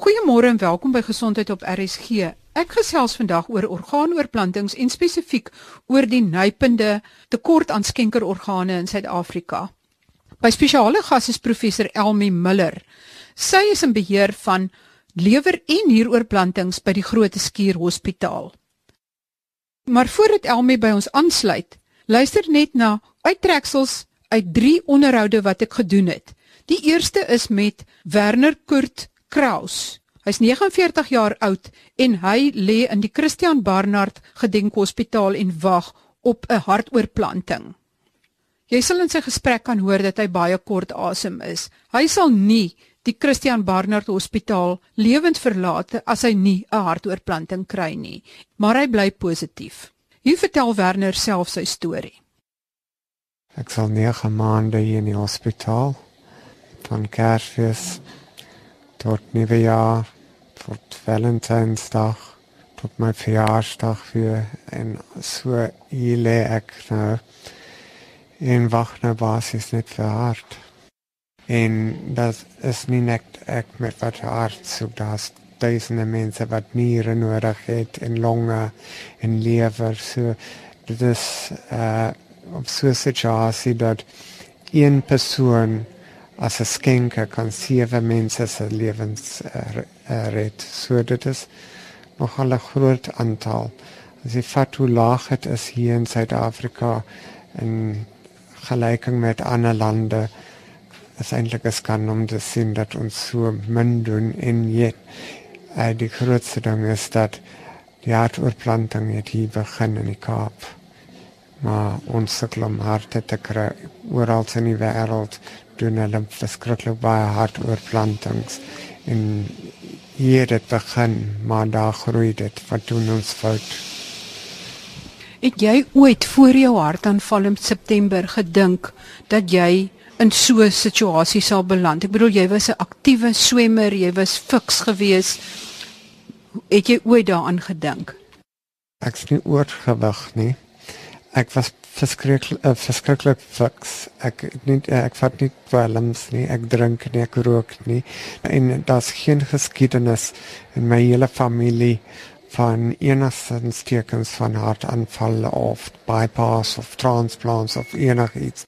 Goeiemôre en welkom by Gesondheid op RSG. Ek gesels vandag oor orgaanoorplantings en spesifiek oor die nypende tekort aan skenkerorgane in Suid-Afrika. My spesiale gas is professor Elmi Miller. Sy is in beheer van lewer- en nieroorplantings by die Grote Skuur Hospitaal. Maar voordat Elmi by ons aansluit, luister net na uittreksels uit 3 onderhoude wat ek gedoen het. Die eerste is met Werner Kurt Kraus. Hy's 49 jaar oud en hy lê in die Christian Barnard Gedenkhospitaal en wag op 'n hartoortplanting. Jy sal in sy gesprek kan hoor dat hy baie kort asem is. Hy sal nie die Christian Barnard Hospitaal lewend verlaat as hy nie 'n hartoortplanting kry nie, maar hy bly positief. Hier vertel Werner self sy storie. Ek sal 9 maande hier in die hospitaal van Kersfees tot Nieuwejaar, tot Valentijnsdag, tot mijn verjaarsdag weer. En zo hier lê ek nou en wag nou basis net vir hart. En dat is nie net ek met wat hart soek, daar's duisende mense wat niere nodig het en longe en lewer. So dit is uh op so 'n situasie dat een persoon as 'n skenker kan sewe mense se lewens uh, uh, red. So dit is nogal 'n groot aantal. As jy vat hoe laag dit is hier in Suid-Afrika in gelyking met ander lande, is eintlik 'n skande om te sien dat ons so min doen en jet uh, die grootste ding is dat die hartoortplanting het hier begin in die Kaap. Maar ons sukkel om harte te kry oral in die wêreld doen hulle verskriklik baie hartoortplantings en hier het begin maar daar groei dit wat doen ons fout. Het jy ooit voor jou hartaanval in September gedink dat jy in so 'n situasie sal beland? Ek bedoel jy was 'n aktiewe swemmer, jy was fiks geweest. Het jy ooit daaraan gedink? Ek is nie oorgewig nie. Ek was verskriklik uh, verskriklik fiks. Ek nie ek vat nie dwelms nie, ek drink nie, ek rook nie. En daar's geen geskiedenis in my hele familie van enigstens tekens van hartaanval of bypass of transplants of enigiets.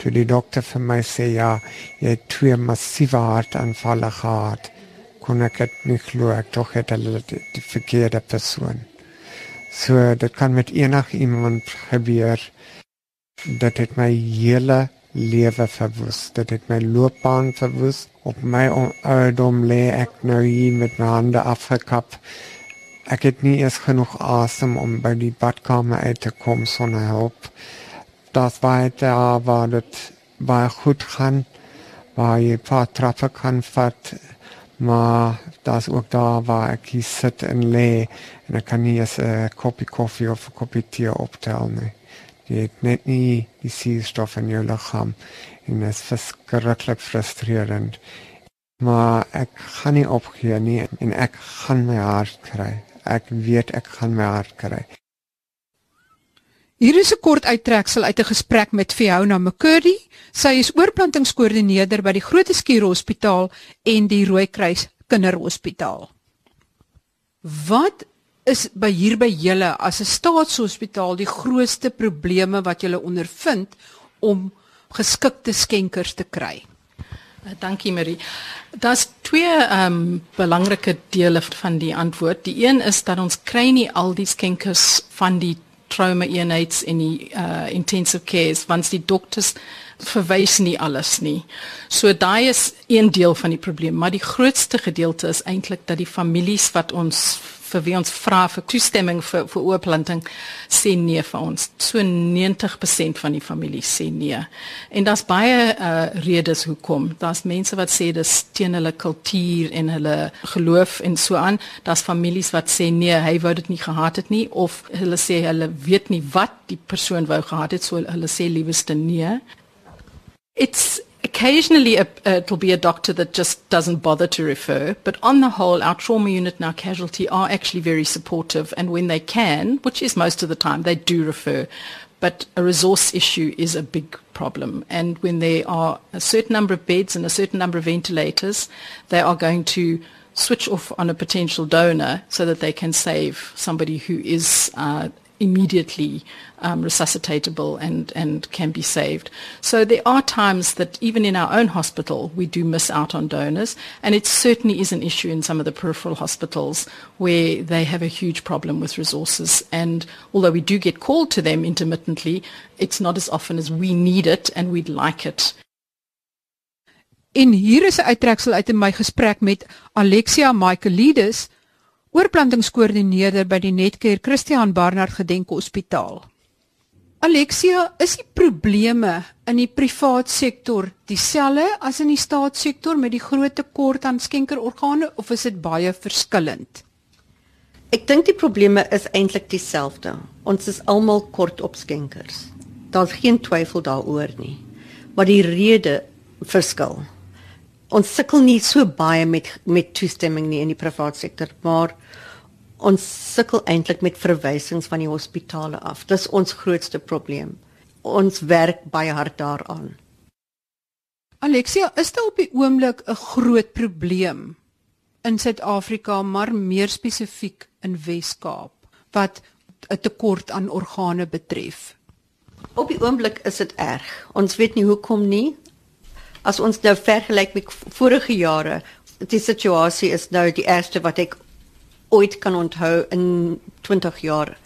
Toe die dokter vir my sê ja, jy het twee massiewe hartaanvalle gehad, kon ek dit nie glo ek tog het hulle die verkeerde persoon. So dit kan met enigiemand gebeur. Dit het my hele lewe verwoes. Dit het my loopbaan verwoes. Op my ouderdom lê ek nou hier met my hande afgekap. Ek het nie eens genoeg asem om by die badkamer uit te kom sonder hulp. Das daar waar dit baie goed gaan. Waar jy 'n paar trappe kan vat maar daar's ook daar waar ek hier sit en lê en ek kan nie eens 'n koppie koffie of 'n koppie tee optel nie. Jy het net nie die suurstof in jou liggaam en dit is verskriklik frustrerend. Maar ek gaan nie opgee nie en ek gaan my hart kry. Ek weet ek gaan my hart kry. Hier is 'n kort uittreksel uit 'n gesprek met Fiona McCurdy. Sy is oorplantingskoördineerder by die Grote Skuur Hospitaal en die Rooikruis Kinderhospitaal. Wat is by hier by julle as 'n staatshospitaal die grootste probleme wat julle ondervind om geskikte skenkers te kry? Uh, dankie Marie. Daar's twee ehm um, belangrike dele van die antwoord. Die een is dat ons kry nie al die skenkers van die trauma eenheids en die uh intensive cares want die dokters verwys nie alles nie. So daai is een deel van die probleem, maar die grootste gedeelte is eintlik dat die families wat ons vir wie ons vra vir toestemming vir vir oorplanting sê nee vir ons. So 90% van die familie sê nee. En daar's baie uh redes hoekom. Daar's mense wat sê dis teen hulle kultuur en hulle geloof en so aan. Daar's families wat sê nee, hy wou dit nie gehad het nie of hulle sê hulle weet nie wat die persoon wou gehad het, so hulle sê liewerste nee. It's occasionally a, uh, it'll be a doctor that just doesn't bother to refer, but on the whole, our trauma unit and our casualty are actually very supportive, and when they can, which is most of the time, they do refer. but a resource issue is a big problem. And when there are a certain number of beds and a certain number of ventilators, they are going to switch off on a potential donor so that they can save somebody who is uh, immediately um, resuscitatable and, and can be saved. So there are times that even in our own hospital, we do miss out on donors. And it certainly is an issue in some of the peripheral hospitals where they have a huge problem with resources. And although we do get called to them intermittently, it's not as often as we need it and we'd like it. En hier is 'n uittreksel uit in my gesprek met Alexia Michaelides, oorplantingskoördineerder by die Netcare Christian Barnard Gedenkhospitaal. Alexia, is die probleme in die privaat sektor dieselfde as in die staatssektor met die groot tekort aan skenkerorgane of is dit baie verskillend? Ek dink die probleme is eintlik dieselfde. Ons is almal kort op skenkers. Daar's geen twyfel daaroor nie. Maar die rede verskil. Ons sukkel nie so baie met met toestemming nie in die privaat sektor, maar ons sukkel eintlik met verwysings van die hospitale af. Dis ons grootste probleem. Ons werk baie hard daaraan. Alexia, is dit op die oomblik 'n groot probleem in Suid-Afrika, maar meer spesifiek in Wes-Kaap wat 'n tekort aan organe betref? Op die oomblik is dit erg. Ons weet nie hoekom nie. As ons nou vergelyk met vorige jare, die situasie is nou die eerste wat ek ooit kan onthou in 20 jaar.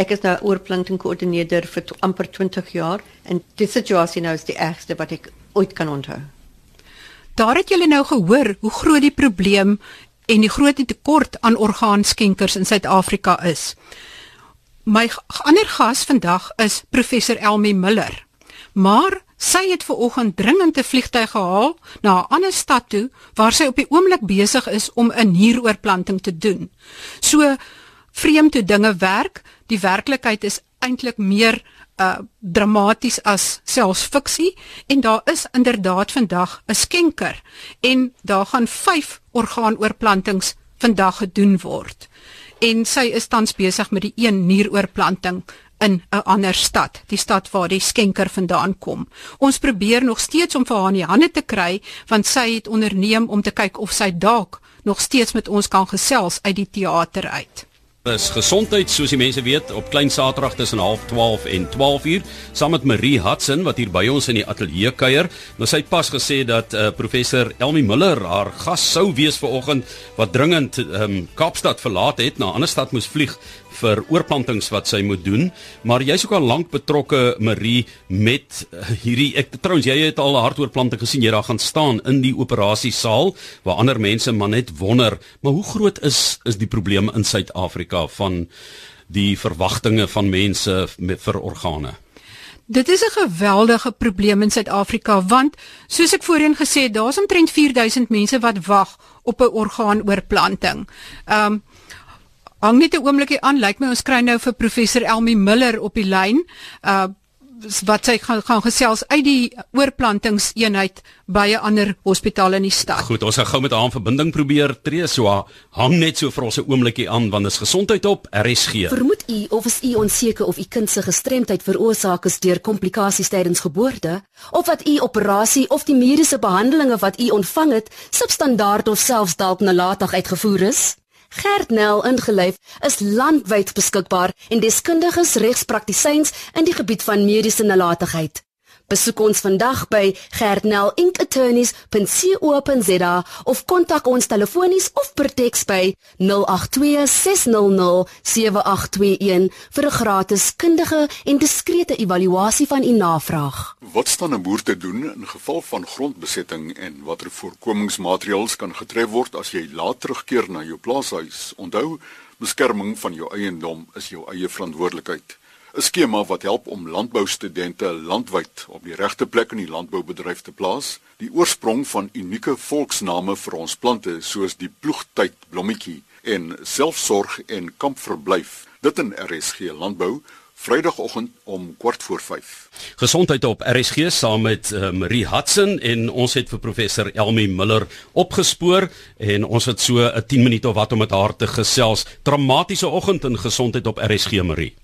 Ek is nou oorplanting koördineerder vir amper 20 jaar en die situasie nou is die ergste wat ek ooit kan onthou. Daar het julle nou gehoor hoe groot die probleem en die groot tekort aan orgaanskenkers in Suid-Afrika is. My ander gas vandag is professor Elmi Miller. Maar Sy het ver oggend dringend 'n vliegtyg gehaal na 'n ander stad toe waar sy op die oomblik besig is om 'n nieroorplanting te doen. So vreemd hoe dinge werk, die werklikheid is eintlik meer uh dramaties as selfs fiksie en daar is inderdaad vandag 'n skenker en daar gaan 5 orgaanoorplantings vandag gedoen word. En sy is tans besig met die een nieroorplanting in 'n ander stad, die stad waar die skenker vandaan kom. Ons probeer nog steeds om vir haar in die hande te kry want sy het onderneem om te kyk of sy dalk nog steeds met ons kan gesels uit die teater uit. Dis gesondheid soos die mense weet op klein Saterdag tussen 12:30 en 12:00 saam met Marie Hudson wat hier by ons in die ateljee kuier. Nou sy het pas gesê dat uh, professor Elmi Miller haar gas sou wees vanoggend wat dringend um, Kaapstad verlaat het na 'n ander stad moes vlieg vir oorplantings wat sy moet doen, maar jy's ook al lank betrokke Marie met uh, hierdie ek trouens jy het al 'n hartoorplanting gesien jy daar gaan staan in die operasiesaal waar ander mense maar net wonder, maar hoe groot is is die probleem in Suid-Afrika van die verwagtinge van mense met, vir organe? Dit is 'n geweldige probleem in Suid-Afrika want soos ek voorheen gesê het, daar's omtrent 4000 mense wat wag op 'n orgaanoorplanting. Ehm um, Hang net 'n oombliekie aan, lyk my ons kry nou vir professor Elmi Miller op die lyn. Uh wat sy gaan gaan gesels uit die oorplantingseenheid by 'n ander hospitaal in die stad. Goed, ons gaan gou met haar in verbinding probeer tree. So hang net so vir ons 'n oombliekie aan want dit is gesondheid op RSG. Vermoed u of is u onseker of u kind se gestremdheid veroorsaak is deur komplikasies tydens geboorte of wat u operasie of die mediese behandelinge wat u ontvang het substandaard of selfs dalk nalatig uitgevoer is? Gert Nel ingelyf is landwyd beskikbaar en deskundiges regspraktisyns in die gebied van mediese nalatigheid. Besoek ons vandag by gertnelinkattorneys.co.za of kontak ons telefonies of per teks by 0826007821 vir 'n gratis kundige en diskrete evaluasie van u navraag. Wat staan 'n boer te doen in geval van grondbesetting en watter voorkomingsmaatreëls kan getref word as jy laat terugkeer na jou plaashuis? Onthou, beskerming van jou eiendom is jou eie verantwoordelikheid. 'n skema wat help om landboustudente landwyd op die regte plek in die landboubedryf te plaas. Die oorsprong van unieke volksname vir ons plante soos die ploegtyd blommetjie en selfsorg en kampverblyf. Dit in RSG landbou Vrydagoggend om kwart voor 5. Gesondheid op RSG saam met uh, Marie Hudson en ons het vir professor Elmi Miller opgespoor en ons het so 'n 10 minute of wat om met haar te gesels. Dramatiese oggend in gesondheid op RSG Marie.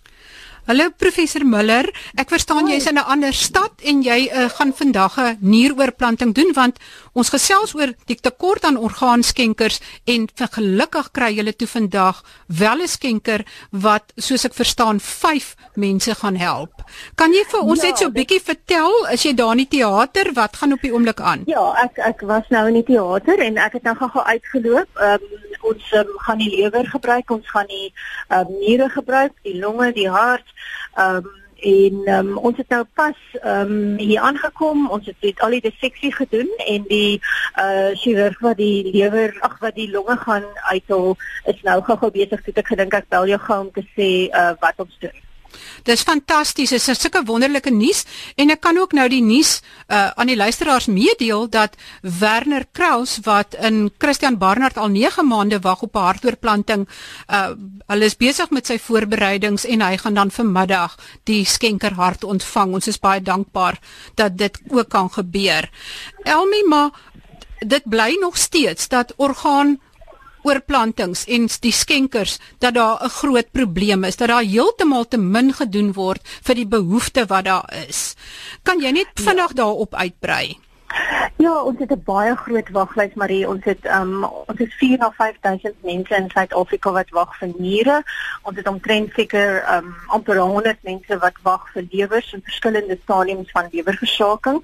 Hallo professor Muller, ek verstaan jy's in 'n ander stad en jy uh, gaan vandag 'n nieroorplanting doen want ons gesels oor die tekort aan orgaanskenkers en gelukkig kry julle toe vandag wel 'n skenker wat soos ek verstaan 5 mense gaan help. Kan jy vir ons ja, net so 'n bietjie vertel as jy daar in die teater wat gaan op die oomblik aan? Ja, ek ek was nou in die teater en ek het nou gou uitgeloop. Ehm um, ons um, gaan die lewer gebruik, ons gaan die um, niere gebruik, die longe, die hart. Ehm um, en um, ons het nou pas ehm um, hier aangekom. Ons het dit al die disseksie gedoen en die uh chirurg wat die lewer, ag wat die longe gaan uithaal, is nou gou-gou besig. Ek gedink ek bel jou gou om te sê uh wat ons doen. Dis fantasties. Dit is sulke wonderlike nuus en ek kan ook nou die nuus uh, aan die luisteraars meedeel dat Werner Kraus wat in Christian Barnard al 9 maande wag op 'n hartoortplanting, uh, hulle is besig met sy voorbereidings en hy gaan dan vanmiddag die skenkerhart ontvang. Ons is baie dankbaar dat dit ook kan gebeur. Elmi, maar dit bly nog steeds dat orgaan oorplantings en die skenkers dat daar 'n groot probleem is dat daar heeltemal te min gedoen word vir die behoefte wat daar is. Kan jy net vinnig ja. daarop uitbrei? Ja, ons het 'n baie groot waglys Marie. Ons het um ons het 4 na 5000 mense in Suid-Afrika wat wag vir niere. Ons het omtrent seker um amper 100 mense wat wag vir lewers in verskillende stadiums van lewerversaking.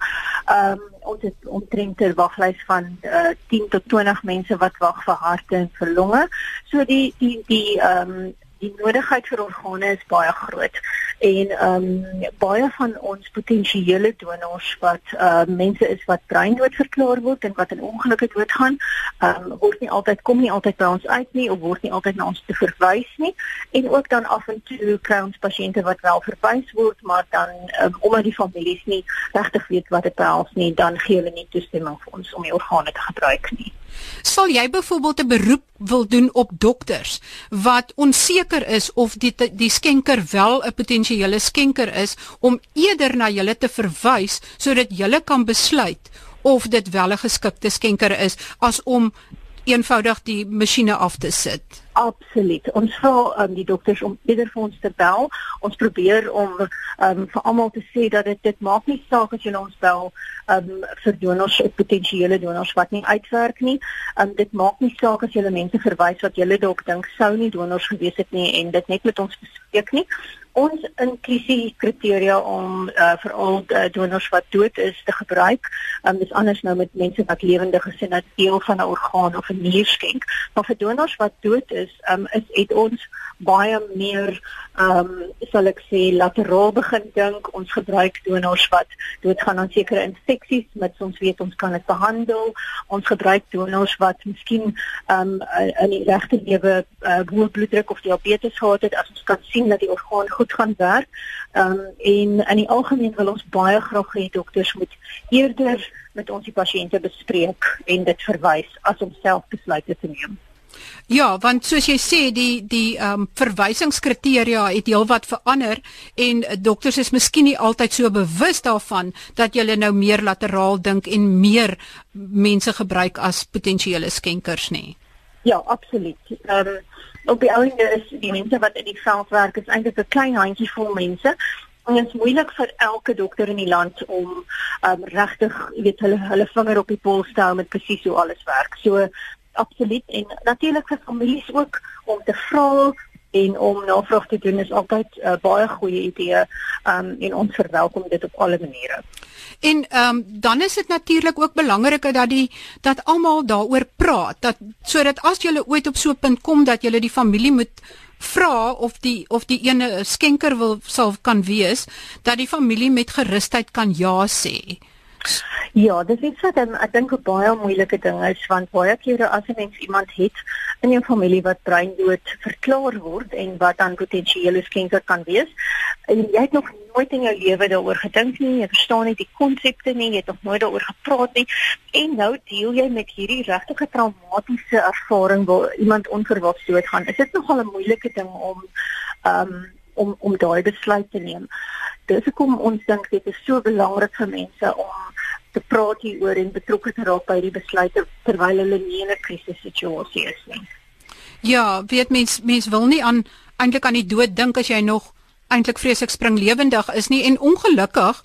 Um ons het omtrent 'n waglys van uh, 10 tot 20 mense wat wag vir harte en vir longe. So die die die um die nodigheid vir organe is baie groot en ehm um, baie van ons potensiële donors wat ehm uh, mense is wat breindood verklaar word en wat in ongelukke doodgaan, ehm um, word nie altyd kom nie altyd by ons uit nie of word nie altyd na ons te verwys nie en ook dan af en toe kry ons pasiënte wat wel verwys word maar dan um, omdat die families nie regtig weet wat dit behels nie, dan gee hulle nie toestemming vir ons om die organe te gebruik nie. Sal jy byvoorbeeld 'n beroep wil doen op dokters wat onseker is of die die skenker wel 'n potensiële skenker is om eerder na julle te verwys sodat julle kan besluit of dit wel 'n geskikte skenker is as om eenvoudig die masjiene af te sit? Absoluut. Ons vra um, die dokters om eerder vir ons te bel. Ons probeer om um, vir almal te sê dat dit dit maak nie saak as jy ons bel um, vir donors of potensiële donors wat nie uitwerk nie. Um, dit maak nie saak as jy mense verwys wat jy dalk dink sou nie donors gewees het nie en dit net met ons bespreek nie ons inklusie kriteria om uh, vir al uh, donors wat dood is te gebruik. Um, dis anders nou met mense wat lewendig is en dat deel van 'n orgaan of 'n nier skenk. Maar vir donors wat dood is, um, is het ons baie meer ehm um, sal ek sê lateraal begin dink. Ons gebruik donors wat doodgaan aan sekere infeksies, met ons weet ons kan dit behandel. Ons gebruik donors wat miskien ehm um, in die regte lewe uh, hoë bloeddruk of diabetes gehad het as ons kan sien dat die orgaan goed gaan werk. Ehm um, en in die algemeen wil ons baie graag hê dokters moet eerder met ons die pasiënte bespreek en dit verwys as om self besluite te neem. Ja, want soos jy sê, die die ehm um, verwysingskriteria het heelwat verander en dokters is miskien nie altyd so bewus daarvan dat jy nou meer lateraal dink en meer mense gebruik as potensiële skenkers nie. Ja, absoluut. Ehm um, op die ouende is die mense wat in die veld werk is eintlik 'n klein handjie vol mense. En dit is moeilik vir elke dokter in die land om um, regtig, weet, hulle hulle vinger op die pols te hou met presies hoe alles werk. So absoluut en natuurlik vir families ook om te vra en om navraag te doen is altyd 'n uh, baie goeie idee um, en ons verwelkom dit op alle maniere. En ehm um, dan is dit natuurlik ook belangrik dat die dat almal daaroor praat dat sodat as jy ooit op so 'n punt kom dat jy die familie moet vra of die of die ene skenker wil sal kan wees dat die familie met gerusheid kan ja sê. Ja, dit is wat um, ek dink 'n baie moeilike ding is want baie kere as 'n mens iemand het in jou familie wat breindood verklaar word en wat dan potensiële skenker kan wees, en jy het nog nooit in jou lewe daaroor gedink nie, jy verstaan nie die konsepte nie, jy het nog nooit daaroor gepraat nie en nou deel jy met hierdie regtige traumatiese ervaring waar iemand onverwags doodgaan. Is dit nogal 'n moeilike ding om um om om daai besluit te neem. Dis hoekom ons dink dit is so belangrik vir mense om te praat hieroor en betrokke te raak by die besluite terwyl hulle nie in 'n krisissituasie is nie. Ja, weet mens mens wil nie aan eintlik aan die dood dink as jy nog eintlik vreeslik springlewendig is nie en ongelukkig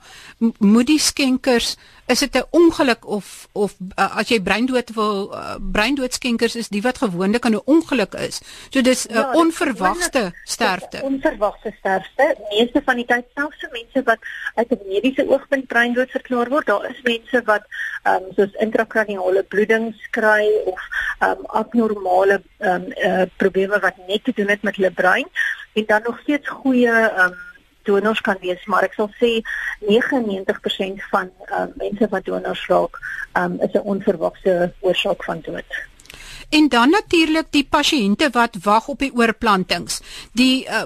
moet die skenkers is dit 'n ongeluk of of uh, as jy breindood wil uh, breindood skenkers is die wat gewoonlik 'n ongeluk is. So dis 'n uh, onverwagte sterfte. Onverwagte sterfte. Meeste van die tyd selfs vir mense wat uit 'n mediese oogpunt breindood verklaar word, daar is mense wat ehm um, soos intrakraniale bloedings kry of ehm um, abnormale ehm um, uh, probleme wat net te doen het met hulle brein en dan nog steeds goeie ehm um, donors kan wees, maar ek sal sê 99% van uh, mense wat donors raak, um, is 'n onverwagte oorsaak van dood. En dan natuurlik die pasiënte wat wag op die oorplantings. Die uh,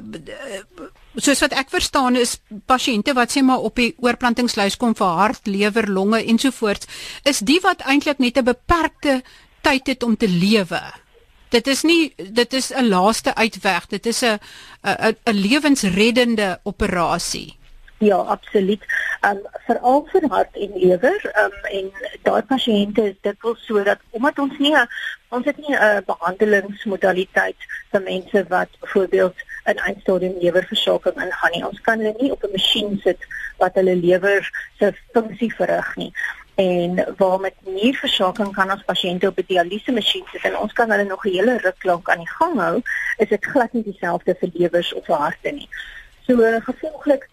soos wat ek verstaan is pasiënte wat sê maar op die oorplantingslys kom vir hart, lewer, longe ensovoorts, is die wat eintlik net 'n beperkte tyd het om te lewe dit is nie dit is 'n laaste uitweg. Dit is 'n 'n 'n lewensreddende operasie ja absoluut. Um, veral vir hart en lewer um, en daai pasiënte is dit wel sodat omdat ons nie ons het nie 'n behandelingsmodaliteit vir mense wat byvoorbeeld in eindstadium lewerversaking ingaan nie. Ons kan hulle nie op 'n masjien sit wat hulle lewer se funksie verrig nie en waar met nierversaking kan ons pasiënte op 'n dialyse masjien sit en ons kan hulle nog 'n hele ruk lank aan die gang hou, is dit glad nie dieselfde vir lewers of harte nie. So gevolglik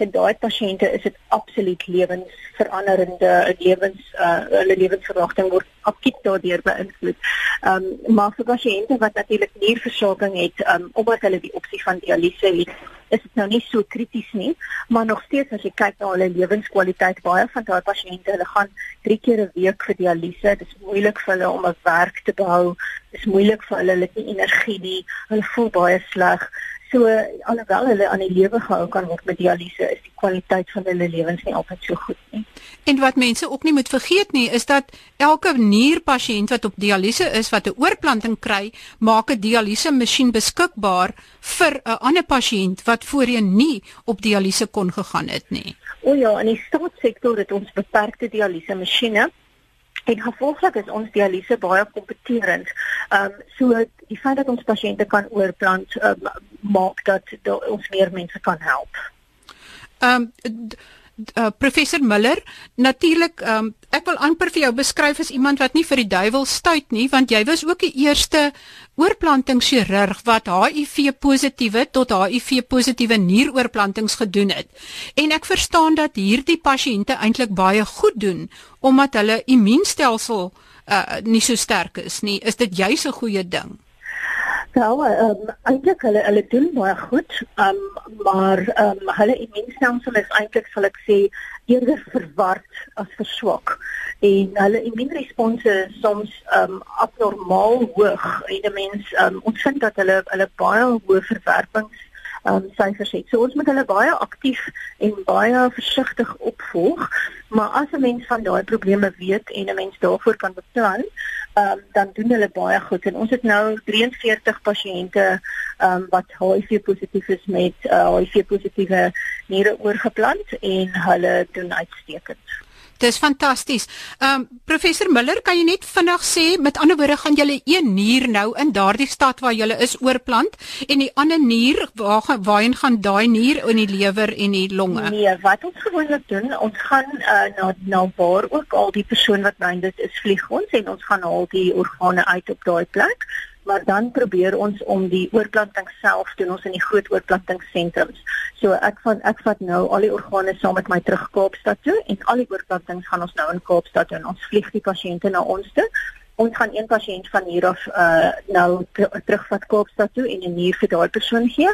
vir daai pasiënte is dit absoluut lewensveranderende lewens uh hulle lewensverwagting word akuut daardeur beïnvloed. Ehm um, maar vir pasiënte wat natuurlik nierversaking het, ehm um, omdat hulle die opsie van dialyse het, is dit nou nie so krities nie, maar nog steeds as jy kyk na hulle lewenskwaliteit, baie van daai pasiënte, hulle gaan 3 keer 'n week vir dialyse. Dit is moeilik vir hulle om 'n werk te behou. Dit is moeilik vir hulle, hulle het nie energie nie. Hulle voel baie sleg. So alhoewel hulle aan die lewe gehou kan word met dialyse, is die kwaliteit van hulle lewens nie altyd so goed nie. En wat mense ook nie moet vergeet nie, is dat elke nierpasiënt wat op dialyse is wat 'n oorplanting kry, maak 'n dialyse masjien beskikbaar vir 'n ander pasiënt wat voorheen nie op dialyse kon gegaan het nie. O ja, in die staatssektor het ons beperkte dialyse masjiene En gevolglik is ons dialyse baie kompeterend. Ehm um, so die feit dat ons pasiënte kan oorplant um, maak dat, dat ons meer mense kan help. Ehm um, uh, professor Miller, natuurlik um, ek wil amper vir jou beskryf as iemand wat nie vir die duiwel stuit nie, want jy was ook die eerste oorplantingschirurg wat HIV positiewe tot HIV positiewe nieroorplantings gedoen het. En ek verstaan dat hierdie pasiënte eintlik baie goed doen omdat hulle immuunstelsel uh, nie so sterk is nie. Is dit juis 'n goeie ding? Nou, ehm um, eintlik hulle hulle doen baie goed, ehm um, maar ehm um, hulle immuunstelsel is eintlik sal ek sê eerder verward as verswak. En hulle immuunresponse is soms ehm um, abnormaal hoog. En 'n mens ehm um, ons vind dat hulle hulle baie hoë verwerpings um, syfers het. So ons moet hulle baie aktief en baie versigtig opvolg. Maar as 'n mens van daai probleme weet en 'n mens daarvoor kan beplan, um, dan doen hulle baie goed en ons het nou 43 pasiënte um, wat HIV positief is met uh, HIV positiewe niere oorgeplant en hulle doen uitstekend. Dis fantasties. Ehm um, professor Miller, kan jy net vinnig sê met ander woorde gaan julle een nier nou in daardie stad waar julle is oorplant en die ander nier waar waarheen gaan daai nier in die lewer en die longe? Nee, wat ons gewoonlik doen, ons gaan uh, na na waar ook al die persoon wat nou dit is vlieg ons en ons gaan al die organe uit op daai plek maar dan probeer ons om die oorplanting self doen ons in die groot oorplantingssentrums. So ek van ek vat nou al die organe saam met my terug Kaapstad toe en al die oorplantings gaan ons nou in Kaapstad doen. Ons vlieg die pasiënte na ons toe. Ons gaan een pasiënt van hier af uh nou terugvat Kaapstad toe en 'n nier vir daai persoon gee.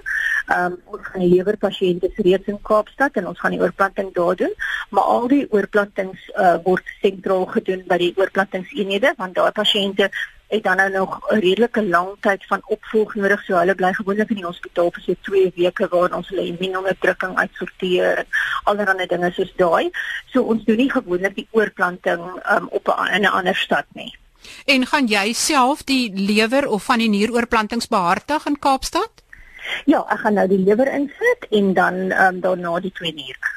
Um ons gaan die lewerpasiënte reeds in Kaapstad en ons gaan die oorplanting daar doen, maar al die oorplantings uh word sentraal gedoen by die oorplantingseenhede want daai pasiënte het dan nou nog 'n redelike lang tyd van opvolg nodig. So hulle bly gewoonlik in die hospitaal vir so 2 weke waar ons hulle immuunonderdrukking uitsorteer en allerlei dinge soos daai. So ons doen nie gewoonlik die oorplanting um, op 'n in 'n ander stad nie. En gaan jy self die lewer of van die nieroorplantings behartig in Kaapstad? Ja, ek gaan nou die lewer insit en dan um, daarna die twee niere.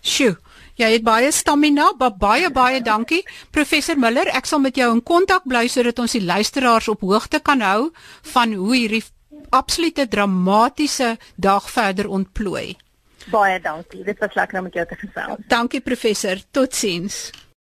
Sjoe. Jy het baie stamina, baie baie dankie. Professor Miller, ek sal met jou in kontak bly sodat ons die luisteraars op hoogte kan hou van hoe hierdie absolute dramatiese dag verder ontplooi. Baie dankie. Dit was lekker om met jou te gesels. Dankie professor. Totsiens.